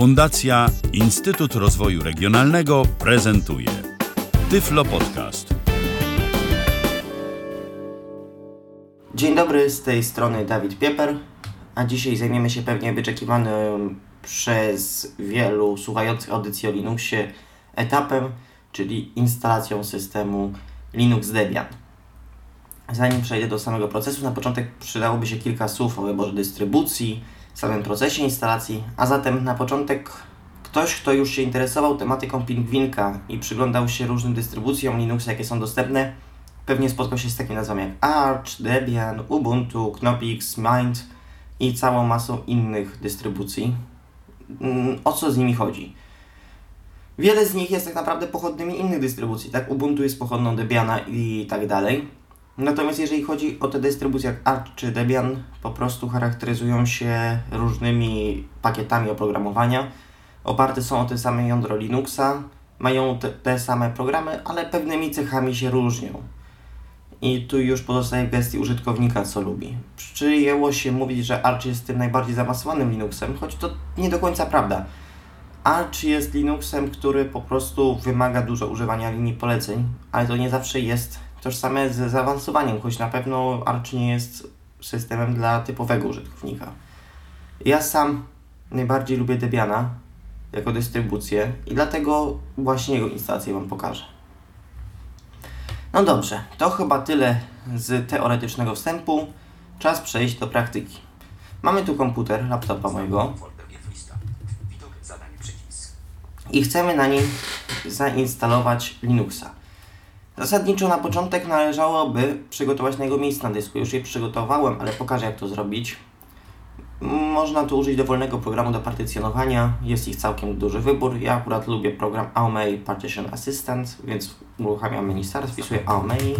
Fundacja Instytut Rozwoju Regionalnego prezentuje Tyflo Podcast. Dzień dobry, z tej strony Dawid Pieper, a dzisiaj zajmiemy się pewnie wyczekiwanym przez wielu słuchających audycji o Linuxie etapem, czyli instalacją systemu Linux Debian. Zanim przejdę do samego procesu, na początek przydałoby się kilka słów o wyborze dystrybucji, samym procesie instalacji, a zatem na początek ktoś, kto już się interesował tematyką pingwinka i przyglądał się różnym dystrybucjom Linux, jakie są dostępne, pewnie spotkał się z takim nazwami jak Arch, Debian, Ubuntu, Knoppix, Mind i całą masą innych dystrybucji. Mm, o co z nimi chodzi? Wiele z nich jest tak naprawdę pochodnymi innych dystrybucji, tak? Ubuntu jest pochodną Debiana i tak dalej. Natomiast jeżeli chodzi o te dystrybucje jak Arch czy Debian, po prostu charakteryzują się różnymi pakietami oprogramowania. Oparte są o te same jądro Linuxa, mają te, te same programy, ale pewnymi cechami się różnią. I tu już pozostaje w gestii użytkownika, co lubi. Przyjęło się mówić, że Arch jest tym najbardziej zaawansowanym Linuxem, choć to nie do końca prawda. Arch jest Linuxem, który po prostu wymaga dużo używania linii poleceń, ale to nie zawsze jest tożsame z zaawansowaniem, choć na pewno Arch nie jest systemem dla typowego użytkownika. Ja sam najbardziej lubię Debiana jako dystrybucję i dlatego właśnie jego instalację Wam pokażę. No dobrze, to chyba tyle z teoretycznego wstępu. Czas przejść do praktyki. Mamy tu komputer, laptopa mojego i chcemy na nim zainstalować Linuxa. Zasadniczo na początek należałoby przygotować na jego miejsce na dysku. Już je przygotowałem, ale pokażę jak to zrobić. Można tu użyć dowolnego programu do partycjonowania. Jest ich całkiem duży wybór. Ja akurat lubię program Aomei Partition Assistant, więc uruchamiam menu start, wpisuję Aomei.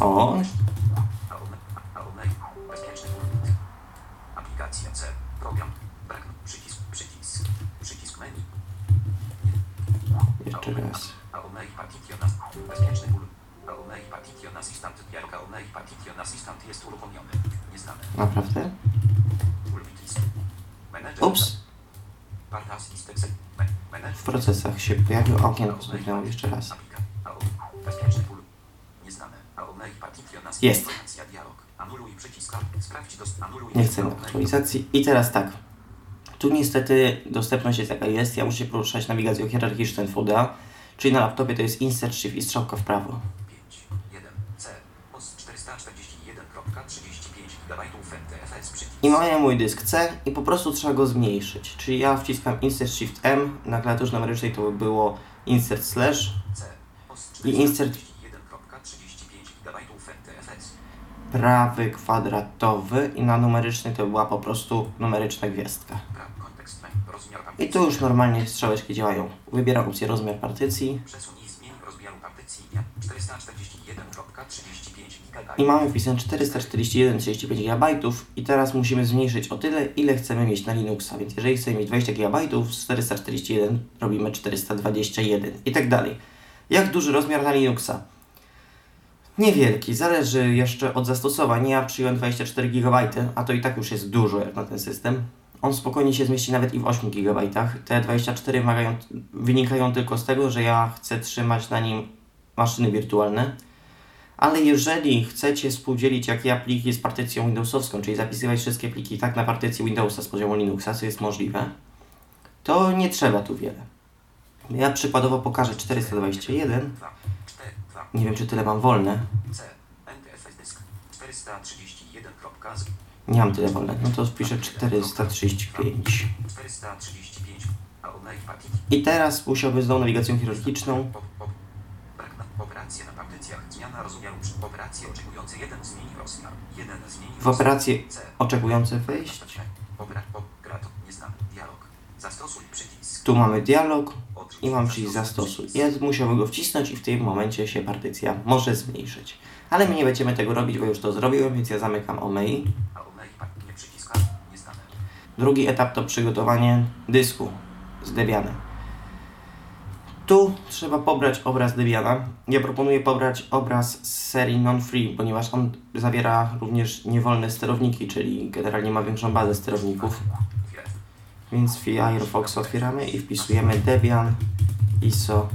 O, Aplikacja C. Program. Brak. Przycisk. Przycisk. Przycisk menu. jeszcze raz. Aomei Assistant. Bezpieczny ból. Aomei Partition Assistant. Dialog Aomei Partition Assistant jest uruchomiony. Nieznane. Naprawdę? Ups, w procesach się pojawił okienko zniknęło jeszcze raz. Jest. Informacja Dialog. Anuluj przycisk. Sprawdź dost. Anuluj. Nie Aomei. aktualizacji. I teraz tak. Tu niestety dostępność jest jaka jest. Ja muszę poruszać nawigacją hierarchiczną NVDA, czyli na laptopie to jest Insert Shift i strzałka w prawo. 5, 1, C, OS 441.35 GB NTFS przycisk. I mamy mój dysk C i po prostu trzeba go zmniejszyć. Czyli ja wciskam Insert Shift M, na klawiaturze numerycznej to by było Insert Slash I insert- prawy kwadratowy i na numerycznej to była po prostu numeryczna gwiazdka. I tu już normalnie strzałeczki działają. Wybieram opcję rozmiar partycji Przesuń i zmień rozmiaru partycji. 441.35 GB. i mamy wpisane 441,35 GB i teraz musimy zmniejszyć o tyle, ile chcemy mieć na Linuxa. Więc jeżeli chcemy mieć 20 GB, z 441 robimy 421 i tak dalej. Jak duży rozmiar na Linuxa? Niewielki, zależy jeszcze od zastosowań. Ja przyjąłem 24 GB, a to i tak już jest dużo jak na ten system. On spokojnie się zmieści nawet i w 8 GB. Te 24 wymagają, wynikają tylko z tego, że ja chcę trzymać na nim maszyny wirtualne. Ale jeżeli chcecie współdzielić jakie pliki z partycją Windowsowską, czyli zapisywać wszystkie pliki tak na partycji Windowsa z poziomu Linuxa, co jest możliwe, to nie trzeba tu wiele. Ja przykładowo pokażę 421. 2, 4, 2, Nie wiem, czy tyle mam wolne. C, NTFS dysk. 431. z- Nie mam tyle wolne. No to wpiszę 435. 435. Aomei Partition. I teraz musiałbym znowu nawigacją hierarchiczną. Operacje na partycjach. Zmiana rozmiaru przy operacje oczekujące 1 zmieni rozmiar. 1 zmieni W operację C. oczekujące wejść. Dialog. Zastosuj przycisk. Tu mamy dialog i mam przycisk zastosuj. Ja musiałbym go wcisnąć i w tym momencie się partycja może zmniejszyć. Ale my nie będziemy tego robić, bo już to zrobiłem, więc ja zamykam OMEI. Drugi etap to przygotowanie dysku z Debianem. Tu trzeba pobrać obraz Debiana. Ja proponuję pobrać obraz z serii non-free, ponieważ on zawiera również niewolne sterowniki, czyli generalnie ma większą bazę sterowników. Więc Firefox otwieramy i wpisujemy Debian ISO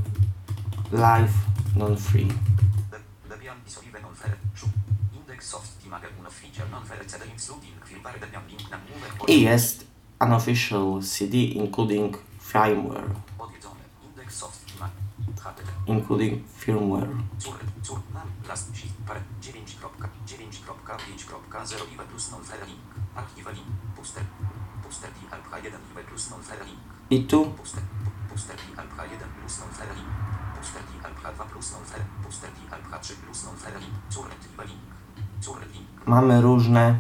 Live non-free. De- Debian ISO Live non-fere. Szu. Index soft non-fere CD including firmware Debian link na I jest unofficial CD including firmware, Odwiedzony. Index soft including firmware. Nam, last par, 9.9.5.0 iwe plus non-fere link. Archiwe link. Puster. Puster di alpha 1 iwe plus non-fere link. I tu Puster, pu- puster di alpha 1 plus non-fere link. Puster di alpha 2 plus non-fere. Puster di alpha 3 plus non-fere link. Cur, iwe link. Cur, link. mamy różne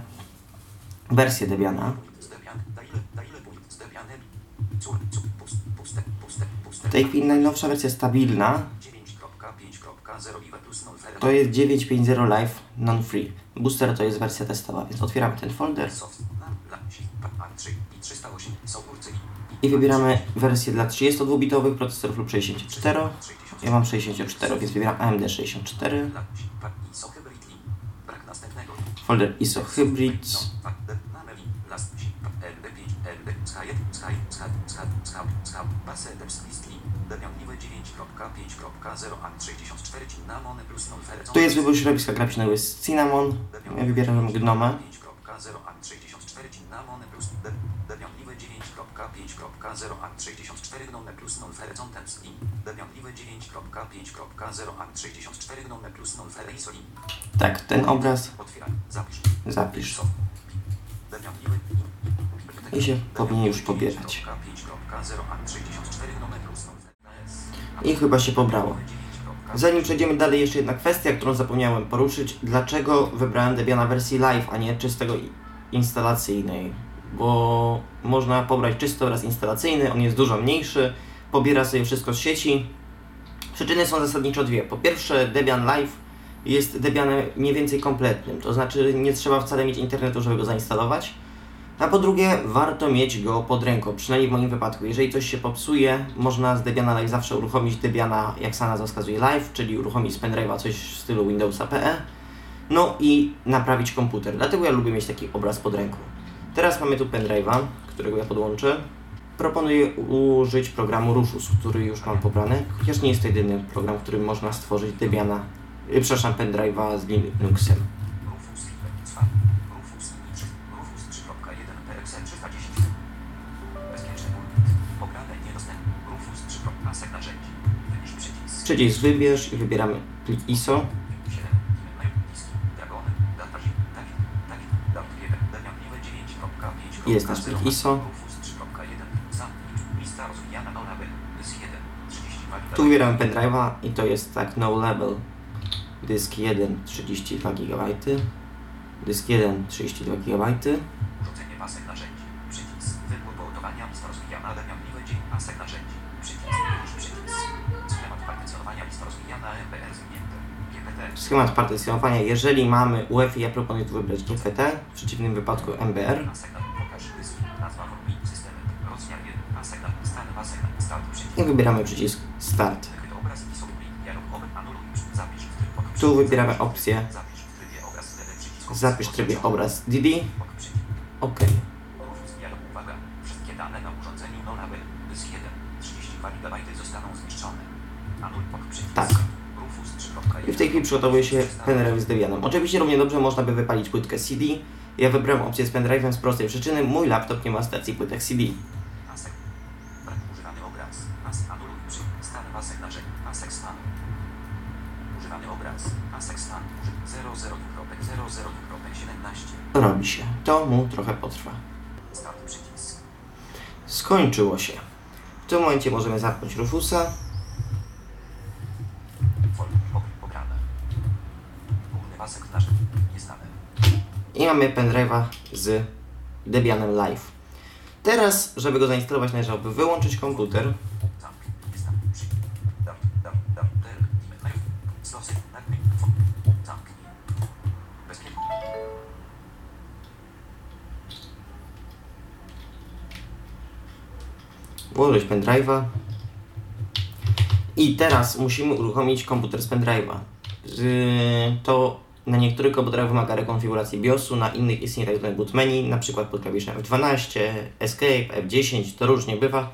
wersje Debiana. W tej chwili najnowsza wersja stabilna 9.5.0 iwe plus non-fere to jest 950 Live non-free. Booster to jest wersja testowa, więc otwieramy ten folder Soft, nam, la, shift, par, A3 i 308 są urcyli. i wybieramy wersję dla 32-bitowych procesorów lub 64. Ja mam 64, więc wybieram AMD 64. La, shift, par, ISO hybrid link. Brak następnego. Folder ISO Hybrid. No, fa, de, name link. Last shift, par, LD5, LD, Sky, Sky, Sky, Sky, Sky, Sky, base, depth, list link. Debianliwe 9.5.0 a 64 cinnamon plus non-fere. Tu jest wybór środowiska graficznego, jest Cinnamon. Ja wybieram Gnoma. 5.0 a 64 cinnamon plus de, debianliwe 9.5.0 a 64 gnome plus non-fere contents link. Debianliwe 9.5.0 a 64 gnome plus. Tak, ten obraz Otwieraj, zapisz. zapisz. I się powinien już pobierać. 5.0 a 64 gnome plus non-fere. I chyba się pobrało. Zanim przejdziemy dalej, jeszcze jedna kwestia, którą zapomniałem poruszyć. Dlaczego wybrałem Debiana wersji live, a nie czystego i- instalacyjnej? Bo można pobrać czysty obraz instalacyjny, on jest dużo mniejszy, pobiera sobie wszystko z sieci. Przyczyny są zasadniczo dwie. Po pierwsze, Debian Live jest Debianem mniej więcej kompletnym, to znaczy nie trzeba wcale mieć internetu, żeby go zainstalować. A po drugie, warto mieć go pod ręką, przynajmniej w moim wypadku. Jeżeli coś się popsuje, można z Debiana Live zawsze uruchomić Debiana, jak sama nazwa wskazuje, Live, czyli uruchomić z pendrive'a coś w stylu Windowsa PE, no i naprawić komputer. Dlatego ja lubię mieć taki obraz pod ręką. Teraz mamy tu pendrive'a, którego ja podłączę. Proponuję użyć programu Rufus, który już mam pobrany, chociaż nie jest to jedyny program, w którym można stworzyć Debiana, yy, przepraszam, pendrive'a z Linuxem. Rufus, cwa, Rufus, trzy, Rufus 3.1 PXL 310. Bezpieczny pult. Pograne niedostępne. Rufus 3. Pasek narzędzi. Wybierz przycisk. Przycisk wybierz i wybieramy plik ISO. Jest nasz plik ISO. Rufus 3.1. Zamknij. Lista rozwijana do label. Dys 1. 32 Tu wybieramy pendrive'a i to jest tak no level. Dysk 1 32 GB. Dysk 1 32 GB. Urządzenie pasek narzędzi. Przycisk. Wybór poładowania lista rozwijana 9. Pasek narzędzi. Przycisk. Przycisk. Schemat partycjonowania lista rozwijana MPR zwinięte. GPT. Schemat partycjonowania. Jeżeli mamy UEFI, ja proponuję tu wybrać GPT, w przeciwnym wypadku MBR. I wybieramy przycisk. Start. Tu wybieramy opcję. Zapisz w trybie obraz. DD. Ok przycisk. OK. Rufus dialog uwaga. Wszystkie dane na urządzeniu no label. Dysk 1. 32 GB zostaną zniszczone. Anul ok przycisk. Tak. Rufus 3.1. I w tej chwili przygotowuje się pendrive z Debianem. Oczywiście równie dobrze można by wypalić płytkę CD. Ja wybrałem opcję z pendrive'em z prostej przyczyny. Mój laptop nie ma stacji płytek CD. Pasek. Brak używany obraz. Pas anuluj przy stan pasek narzędzi. Pasek stan. Używany obraz. Pasek stan. 00.00.17. Robi się. To mu trochę potrwa. Skończyło się. W tym momencie możemy zamknąć Rufusa. Fol. Po, pograne. Główny pasek. Nieznane. I mamy pendrive'a z Debianem Live. Teraz, żeby go zainstalować, należałoby wyłączyć komputer. Włożyć pendrive'a. I teraz musimy uruchomić komputer z pendrive'a. To na niektórych komputerach wymaga rekonfiguracji BIOSu, na innych istnieje tak zwany boot menu, na przykład pod klawiszem F12, Escape, F10, to różnie bywa.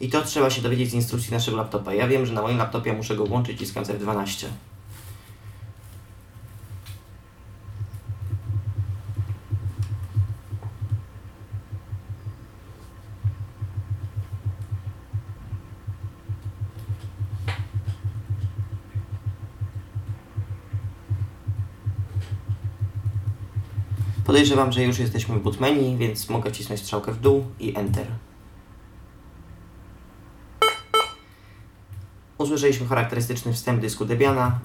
I to trzeba się dowiedzieć z instrukcji naszego laptopa. Ja wiem, że na moim laptopie muszę go włączyć ciskując F12. Podejrzewam, że już jesteśmy w boot menu, więc mogę wcisnąć strzałkę w dół i Enter. Usłyszeliśmy charakterystyczny wstęp dysku Debiana.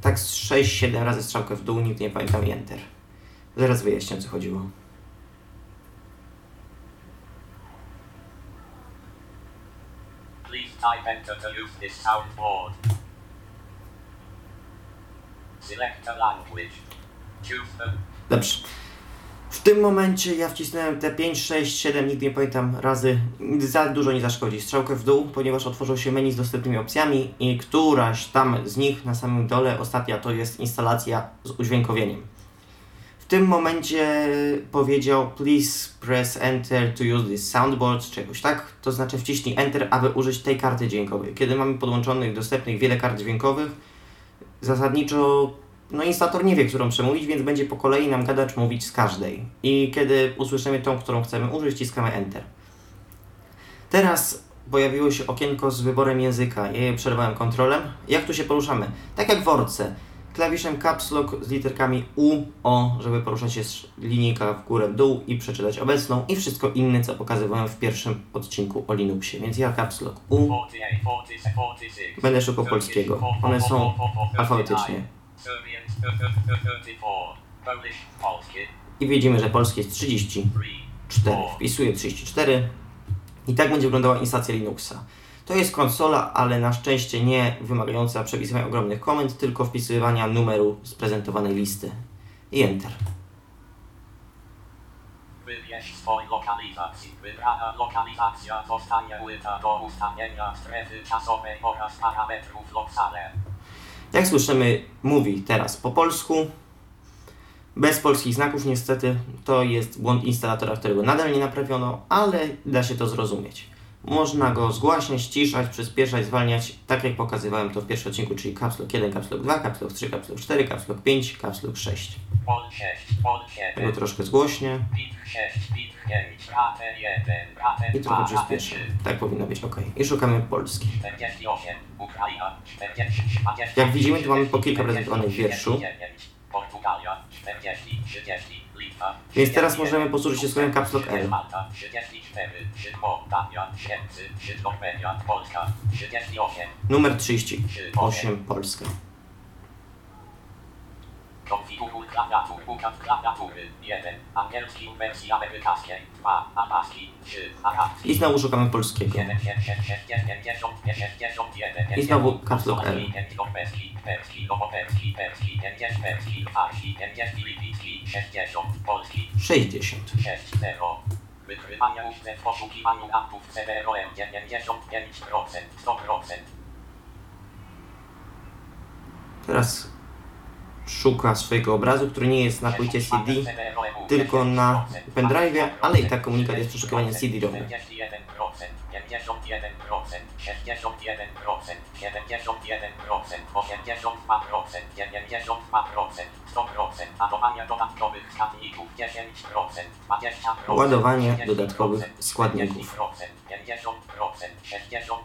Tak z 6-7 razy strzałkę w dół, nikt nie pamiętam i Enter. Zaraz wyjaśnię o co chodziło. Please type enter to use this soundboard. Select a language. Choose the Dobrze. Tym momencie ja wcisnąłem te 5, 6, 7, nigdy nie pamiętam razy. Za dużo nie zaszkodzi. Strzałkę w dół, ponieważ otworzyło się menu z dostępnymi opcjami i któraś tam z nich na samym dole, ostatnia to jest instalacja z udźwiękowieniem. W tym momencie powiedział please press enter to use this soundboard, czy jakoś tak, to znaczy wciśnij enter, aby użyć tej karty dźwiękowej. Kiedy mamy podłączonych dostępnych wiele kart dźwiękowych, zasadniczo no instalator nie wie, którą przemówić, więc będzie po kolei nam gadać mówić z każdej. I kiedy usłyszymy tą, którą chcemy użyć, ściskamy Enter. Teraz pojawiło się okienko z wyborem języka. Ja je przerwałem kontrolem. Jak tu się poruszamy? Tak jak w Wordce. Klawiszem Caps Lock z literkami U, O, żeby poruszać się z linijka w górę, w dół i przeczytać obecną i wszystko inne, co pokazywałem w pierwszym odcinku o Linuxie. Więc ja Caps Lock U, 48, 46, 46. Będę szukał polskiego. One są alfabetycznie. Serbian 34. Polish polskie I widzimy, że polskie jest 34. 3. Wpisuję 34. I tak będzie wyglądała instalacja Linuxa. To jest konsola, ale na szczęście nie wymagająca przepisywania ogromnych komend, tylko wpisywania numeru z prezentowanej listy. I Enter. Wybierz. Wybrana lokalizacja zostanie do ustawienia strefy czasowej oraz parametrów Loxale. Jak słyszymy, mówi teraz po polsku. Bez polskich znaków niestety to jest błąd instalatora, którego nadal nie naprawiono, ale da się to zrozumieć. Można go zgłaśniać, ściszać, przyspieszać, zwalniać, tak jak pokazywałem to w pierwszym odcinku, czyli Caps Lock 1, Caps Lock 2, Caps Lock 3, Caps Lock 4, Caps Lock 5, Caps Lock 6. Pol 6, pol 7. Tego troszkę zgłośnie Bit 6, bit 5, braten 1, braten i 2, trochę przyspieszę. 3. Tak powinno być ok. I szukamy Polski. 48, Ukraina, 40, 40, Jak widzimy, tu mamy po kilka prezentowanych wierszu. Więc teraz 31, możemy posłużyć się słowem caps lock L. Malta, 34, Sydmołdawia, Niemcy, Sydnorwegia, Polska, 38, Numer 38 Polska. konfiguruj klawiatur, układ klawiatury, 1, angielski wersji amerykańskiej, 2, arabski, 3, arabski. I znowu szukamy polskiego. I znowu caps lock L. Perski, perski, 60, polski, 60. 6, 0. Wykrywanie ustne w poszukiwaniu aktów CDROM 95%, 100%. Teraz szuka swojego obrazu, który nie jest na płycie CD, tylko na pendrive'ie, ale i tak komunikat jest przeszukiwaniem CD-ROM. 41%, 51%, 61%, 71%, 82%, 82%, 92%, 100%, ładowania dodatkowych składników 10%, 20%, Ładowanie dodatkowych składników. 50%, 60%,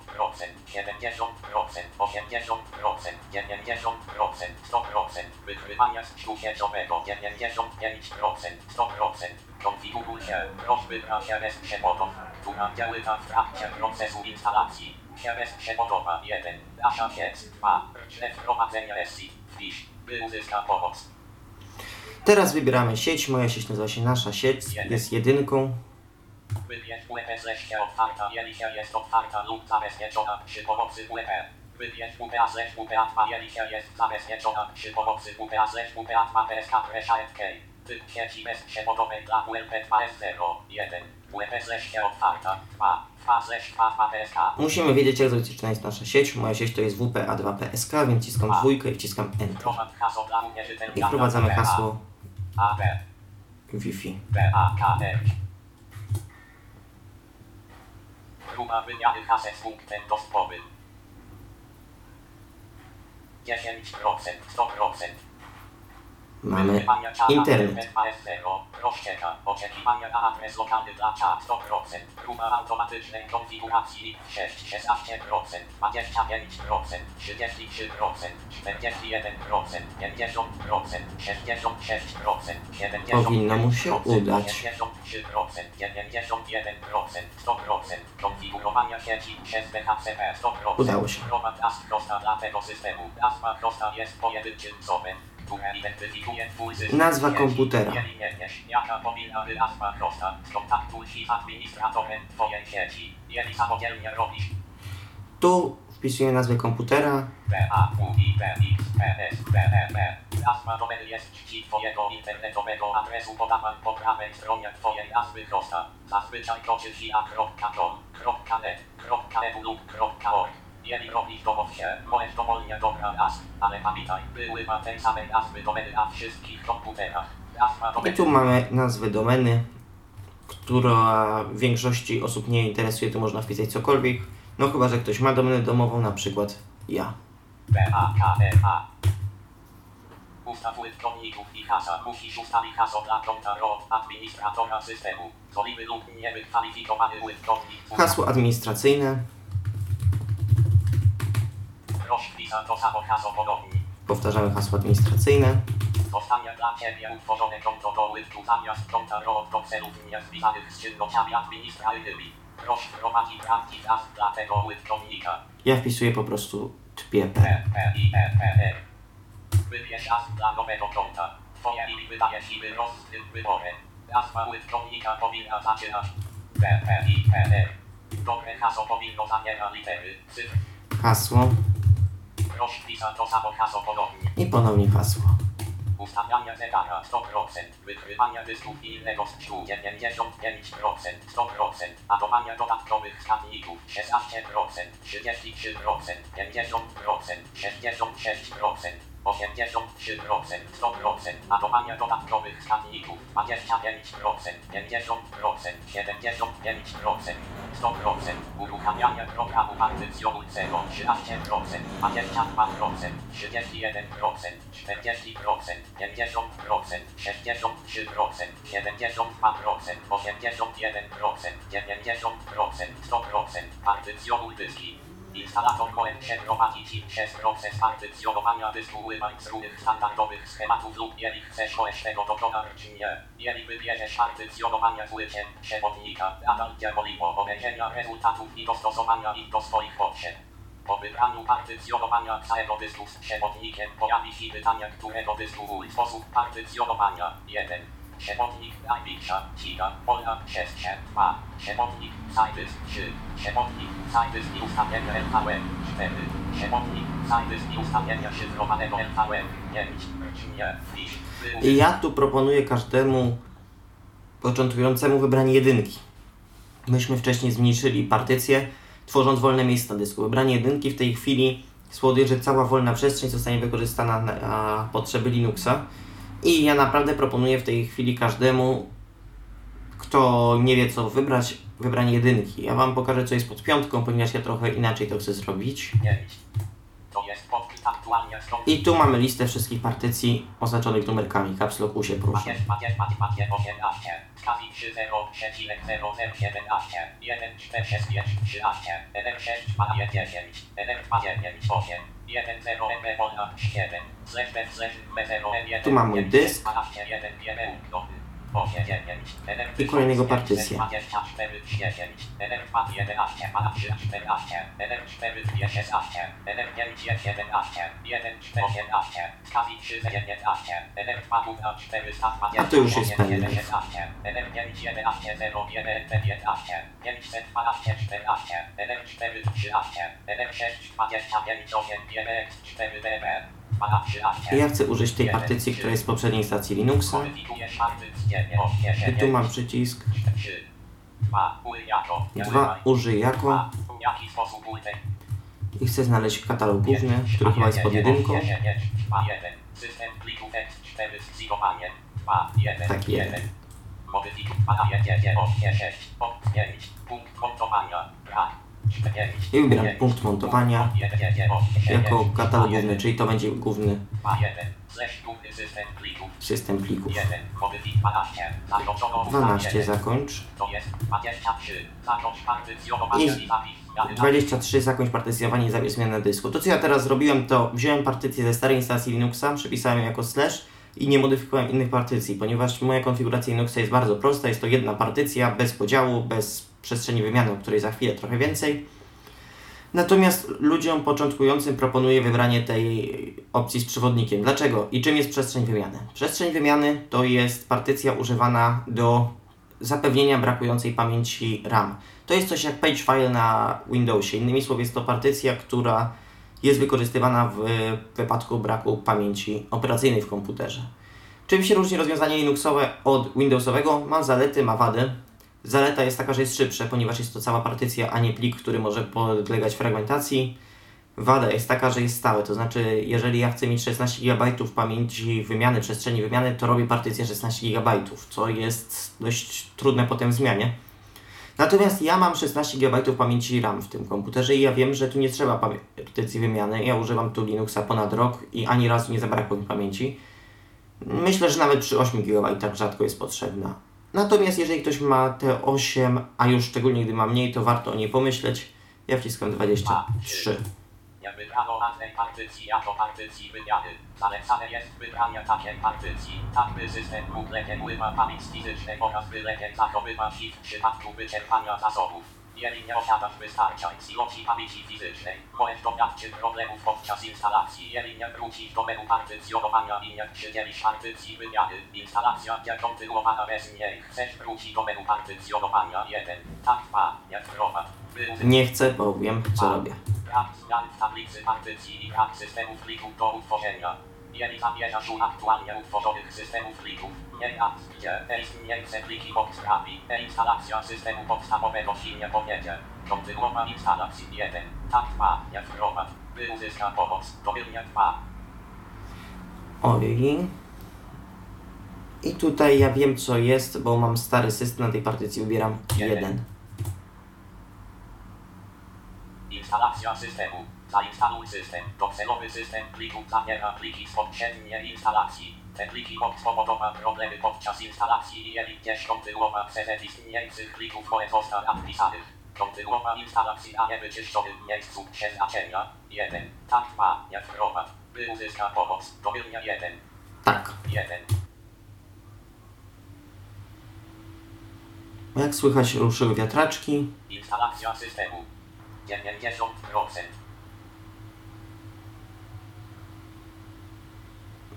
70%, 80%, 90%, 100%, wykrywania stu sieciowego 95%, 100%, konfiguruj się, rozwybra się bez przewodów, która działa w trakcie procesu instalacji. Się bez przewodowa 1, nasza sieć 2, rczne wprowadzenie SI, wpisz, by uzyska pomoc. Teraz wybieramy sieć. Moja sieć nazywa się Nasza Sieć. Jest jedynką. Wybierz WP się otwarta, jeżeli się jest otwarta lub zabezpieczona przy pomocy WP. Wybierz WPA slash WPA 2, jeżeli się jest zabezpieczona przy pomocy WPA slash WPA 2 PSK Presha FK. Typ sieci bezprzewodowej dla WLP 2S0, 1. WLP zleście otwarta, 2. Fa zleś 2 PSK. Musimy wiedzieć, jak zabezpieczona jest nasza sieć. Moja sieć to jest WPA2PSK, więc wciskam dwójkę i wciskam Enter. I wprowadzamy hasło Wi-Fi. Próba wymiany haseł z punktem dostępowy. 10%, 100%. Mamy internet. Rozcieka, oczekiwania na adres lokalny dla czat 100%. Próba automatycznej konfiguracji 6, 16%, 25%, 33%, 41%, 50%, 66%, 70%. Powinno mu się udać. 83%, 91%, 100%. Konfigurowania sieci przez DHCP 100%. Udało się. Nazwa komputera. Tu wpisujemy nazwę komputera. E. Nazwa domeny jest czci twojego internetowego adresu podawań po prawej stronie twojej nazwy prosta. Zazwyczaj toczy się a.com, .net, .edu lub .org. Jeżeli robisz domów się, możesz dowolnie dobrać nazw, ale pamiętaj, były ma tej samej nazwy domeny na wszystkich komputerach. I tu mamy nazwę domeny, która większości osób nie interesuje. Tu można wpisać cokolwiek. No chyba, że ktoś ma domenę domową, na przykład ja. B, A, K, E. Ustaw użytkowników i hasła. Musisz ustawić hasło dla konta RO administratora systemu. Zoliwy lub niewykwalifikowany użytkownik. Hasło administracyjne. Proszę wpisać to samo hasło ponownie. Powtarzamy hasło administracyjne. Zostanie dla Ciebie utworzone konto do użytku zamiast konta do celów niezwiązanych z czynnościami administracyjnymi. Proszę wprowadzić prawdziwy hasł dla tego użytkownika. Ja wpisuję po prostu tpieper. P. Wybierz hasł dla nowego konta. Twoje imię wydaje się wyrost wyborem. Nazwa użytkownika powinna zaczynać P, P, I, P. Dobre hasło powinno zawierać litery, cyfr. Hasło Proszę wpisać to samo hasło ponownie. i ponownie hasło. Ustawiania zegara 100%, wykrywania dysków i innego sprzętu 95%, 100%, ładowania dodatkowych wskaźników 16%, 33%, 50%, 66%, 83%, 100%, ładowania dodatkowych wskaźników 25%, 50%, 75%, 100%, uruchamiania programu partycjonującego 13%, 22%, 31%, 40%, 50%, 63%, 72%, 81%, 90%, 100%, partycjonuj dyski. Instalator może się prowadzić i przez proces partycjonowania dysku używać różnych standardowych schematów lub jeżeli chcesz możesz tego dokonać czy nie. Jeżeli wybierzesz partycjonowania z użyciem przewodnika, nadal będzie możliwe obejrzenia rezultatów i dostosowania ich do swoich potrzeb. Po wybraniu partycjonowania całego dysku z przewodnikiem pojawi się pytanie, którego dysku użyć. Sposób partycjonowania 1. Przewodnik najbliższa, giga, polna, przestrzeń, 2. Przewodnik, cydysk, 3. Przewodnik, i ustawienia LVM, 4. Przewodnik, szyfrowanego LVM, 5. Czy nie, wpisz, wyłóż. I ja tu proponuję każdemu początkującemu wybranie jedynki. Myśmy wcześniej zmniejszyli partycję, tworząc wolne miejsca dysku. Wybranie jedynki w tej chwili spowoduje, że cała wolna przestrzeń zostanie wykorzystana na potrzeby Linuxa. I ja naprawdę proponuję w tej chwili każdemu, kto nie wie co wybrać, wybranie jedynki. Ja Wam pokażę co jest pod piątką, ponieważ ja trochę inaczej to chcę zrobić. 5. I tu mamy listę wszystkich partycji oznaczonych numerkami. Caps Locku się proszę. Macie, macie, macie, macie 18. Skawi 3, 0, 0,0017. 1, 4, 6, 5, 13. 1, 6, 2, 10. 1, 2, 9, 8. 1, 0, M, wolna, 7. Slash, B, slash, B, 0, M, 1. Tu mam mój dysk. 12, 1, 1, 8, 9. 1, I kolejnego partycję. 24, 10. 1, 2, 11, 12, 14. 1, 4, 16. 1, 5, 11. 1, 4, 18. Skawi 3, 19. 1, 2, 2, 4, 100, A to już jest pendrive. 11, 1, 5, 11, 0, 1, 15, 512, 14, 1, 4, 13, 1, 6, 25, 8, 1, 4, DB, I ja chcę użyć tej partycji, która jest z poprzedniej stacji Linuxa. I tu mam przycisk. Dwa. Użyj jako. Nie 2 używaj. użyj jako Dwa. W jaki sposób użyj? i chcę znaleźć katalog główny, który chyba jest pod jedynką. System plików tekst 4 skipowanie. 2, 1, Tak, jeden. 1. Modyfikuj, padaje, 1, 8, 6, 9, punkt montowania, brak. 9, I wybieram punkt montowania 1, 1, 8, jako katalog główny, czyli to będzie główny 2, 1, slash główny system plików. system plików. 1, modyfikuj, 12, zakończono 12 zakończ. To jest 23, zakończ partycjonowanie I i zapis. zmiany 23 zakończ partycjowanie i zabierz zmianę na dysku. To co ja teraz zrobiłem to wziąłem partycję ze starej instalacji Linuxa, przepisałem ją jako slash i nie modyfikowałem innych partycji, ponieważ moja konfiguracja Linuxa jest bardzo prosta, jest to jedna partycja bez podziału, bez przestrzeni wymiany, o której za chwilę trochę więcej. Natomiast ludziom początkującym proponuję wybranie tej opcji z przewodnikiem. Dlaczego? I czym jest przestrzeń wymiany? Przestrzeń wymiany to jest partycja używana do zapewnienia brakującej pamięci RAM. To jest coś jak page file na Windowsie. Innymi słowy, jest to partycja, która jest wykorzystywana w wypadku braku pamięci operacyjnej w komputerze. Czym się różni rozwiązanie Linuxowe od Windowsowego? Ma zalety, ma wady. Zaleta jest taka, że jest szybsze, ponieważ jest to cała partycja, a nie plik, który może podlegać fragmentacji. Wada jest taka, że jest stałe, to znaczy jeżeli ja chcę mieć 16 GB pamięci wymiany, przestrzeni wymiany, to robię partycję 16 GB, co jest dość trudne potem w zmianie. Natomiast ja mam 16 GB pamięci RAM w tym komputerze i ja wiem, że tu nie trzeba partycji wymiany. Ja używam tu Linuxa ponad rok i ani razu nie zabrakło mi pamięci. Myślę, że nawet przy 8 GB rzadko jest potrzebna. Natomiast jeżeli ktoś ma te 8, a już szczególnie gdy ma mniej, to warto o niej pomyśleć. Ja wciskam 23. Nie wybrano nazwę partycji partycji wymiany. Zalecane jest takiej partycji, tak by system oraz by zachowywać ich w przypadku wyczerpania zasobów. Jeżeli nie posiadasz wystarczającej ilości pamięci fizycznej, możesz doświadczyć problemów podczas instalacji. Jeżeli nie wrócisz do menu partycjonowania i nie przydzielisz partycji wymiany, instalacja będzie kontynuowana bez niej. Chcesz wrócić do menu partycjonowania 1, tak 2, nie wprowadź. Nie chcę, bo wiem co robię. Brak zmian w tablicy partycji i brak systemów plików do utworzenia. Jeżeli zamierzasz uaktualnie utworzonych systemów plików, nie gdzie istniejące pliki podstawi, instalacja systemu podstawowego ci nie powiedzie. Kontynuowa instalacji 1, tak 2, nie wprowadź. By uzyskać pomoc, domylnie 2. Oj. I tutaj ja wiem co jest, bo mam stary system na tej partycji, wybieram Jeden. 1. Instalacja systemu. Zainstaluj system. Docelowy system plików zawiera pliki z poprzedniej instalacji. Te pliki mogą spowodować problemy podczas instalacji i gdzieś kontynuowa przez istniejących plików może zostać napisanych. Kontynuowa instalacji na niewyczyszczonym miejscu przeznaczenia. 1. Tak 2. Nie wprowadź. By uzyskać pomoc. Domylnie 1. Tak. 1. Jak słychać ruszyły wiatraczki. Instalacja systemu. 90%.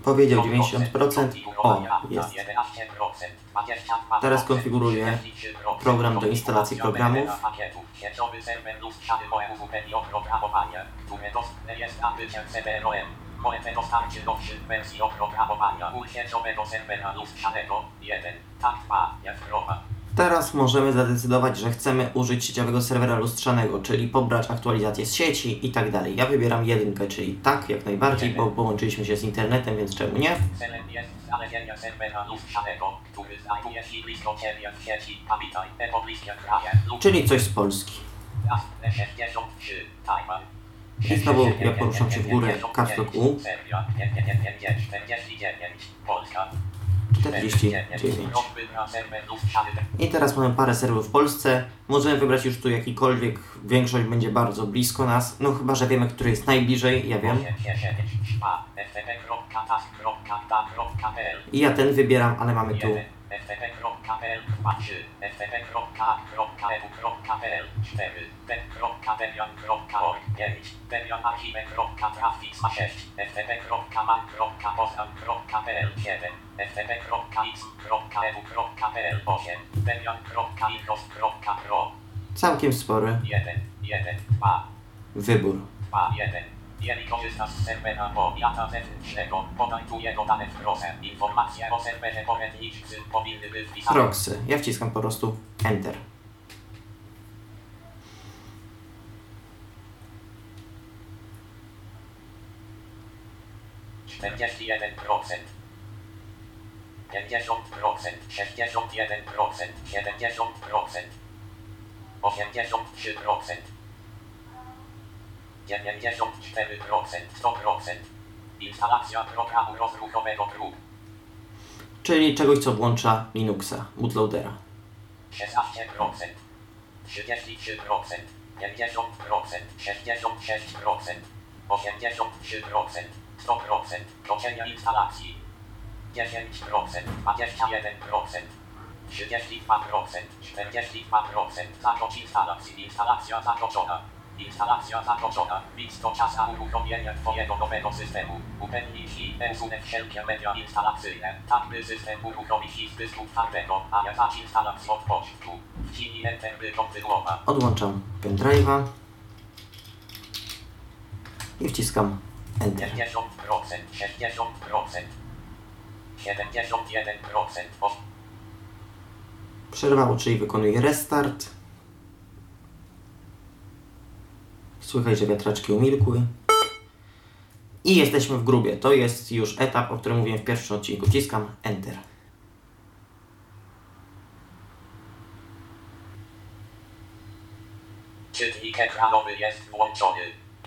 Powiedział 90%. O, jest. Teraz konfiguruję program do instalacji programów. Dostarczy nowszych wersji oprogramowania sieciowego serwera lustrzanego 1, tak 2, jak. Teraz możemy zadecydować, że chcemy użyć sieciowego serwera lustrzanego, czyli pobrać aktualizację z sieci i tak dalej. Ja wybieram jedynkę, czyli tak, jak najbardziej, bo połączyliśmy się z internetem, więc czemu nie? Czyli coś z Polski. Jasne 63, Tajwan. I znowu ja poruszam się w górę, kapslok U. Serbia, 49, Polska. 49. I teraz mamy parę serwerów w Polsce. Możemy wybrać już tu jakikolwiek. Większość będzie bardzo blisko nas. No chyba, że wiemy, który jest najbliżej. Ja wiem. I ja ten wybieram, ale mamy tu ftp.pl 3, ftp.a.edu.pl 4, web.debian.org 5, debianarchive.trafix 6, ftp.man.poznam.pl 7, ftp.x.edu.pl 8, debian.infos.pro całkiem spory 1, 1, 2, wybór. 2, 1, Jeżeli korzystasz z serwera powiata zewnętrznego, podaj tu jego dane w proce. Informacje o serwerze poradniczym powinny być wpisane. Proxy. Ja wciskam po prostu Enter. Czterdzieści jeden procent. 50%, 61%, 70%, 83%, 94%, 100%. Instalacja programu rozruchowego prób. Czyli czegoś, co włącza Linuxa, bootloadera. 16%, 33%, 50%, 66%, 83%, 100%, kończenia instalacji. 10%, 21%, 32%, 42%, zakończ instalacji, instalacja zakończona. Instalacja zakończona. Nic to czas na uruchomienie Twojego nowego systemu. Upewnij się, usunę wszelkie media instalacyjne, tak by system uruchomić się z dysku twardego, a nie zaś instalacji od początku. Wciśnij Enter, by kontynuować. Odłączam pendrive'a i wciskam Enter. 50%, 60%, 71%, o- Przerwało, czyli wykonuję restart. Słychać, że wiatraczki umilkły. I jesteśmy w grubie. To jest już etap, o którym mówiłem w pierwszym odcinku. Wciskam Enter. Czytnik ekranowy jest włączony.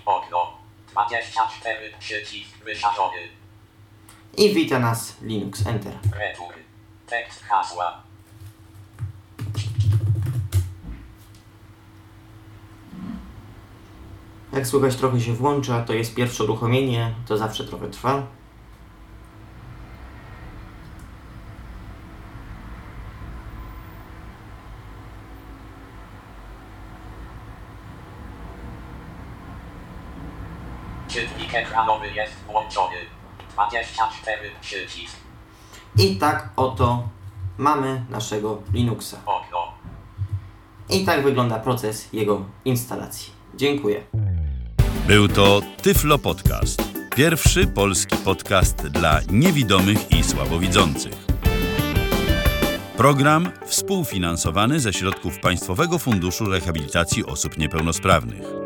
Okno. 24 przycisk wyszalony. I wita nas Linux. Enter. Retur. Tekst hasła. Jak słychać, trochę się włącza. To jest pierwsze uruchomienie. To zawsze trochę trwa. Czytnik ekranowy jest włączony. 24 przycisk. I tak oto mamy naszego Linuxa. Okno. I tak wygląda proces jego instalacji. Dziękuję. Był to Tyflo Podcast. Pierwszy polski podcast dla niewidomych i słabowidzących. Program współfinansowany ze środków Państwowego Funduszu Rehabilitacji Osób Niepełnosprawnych.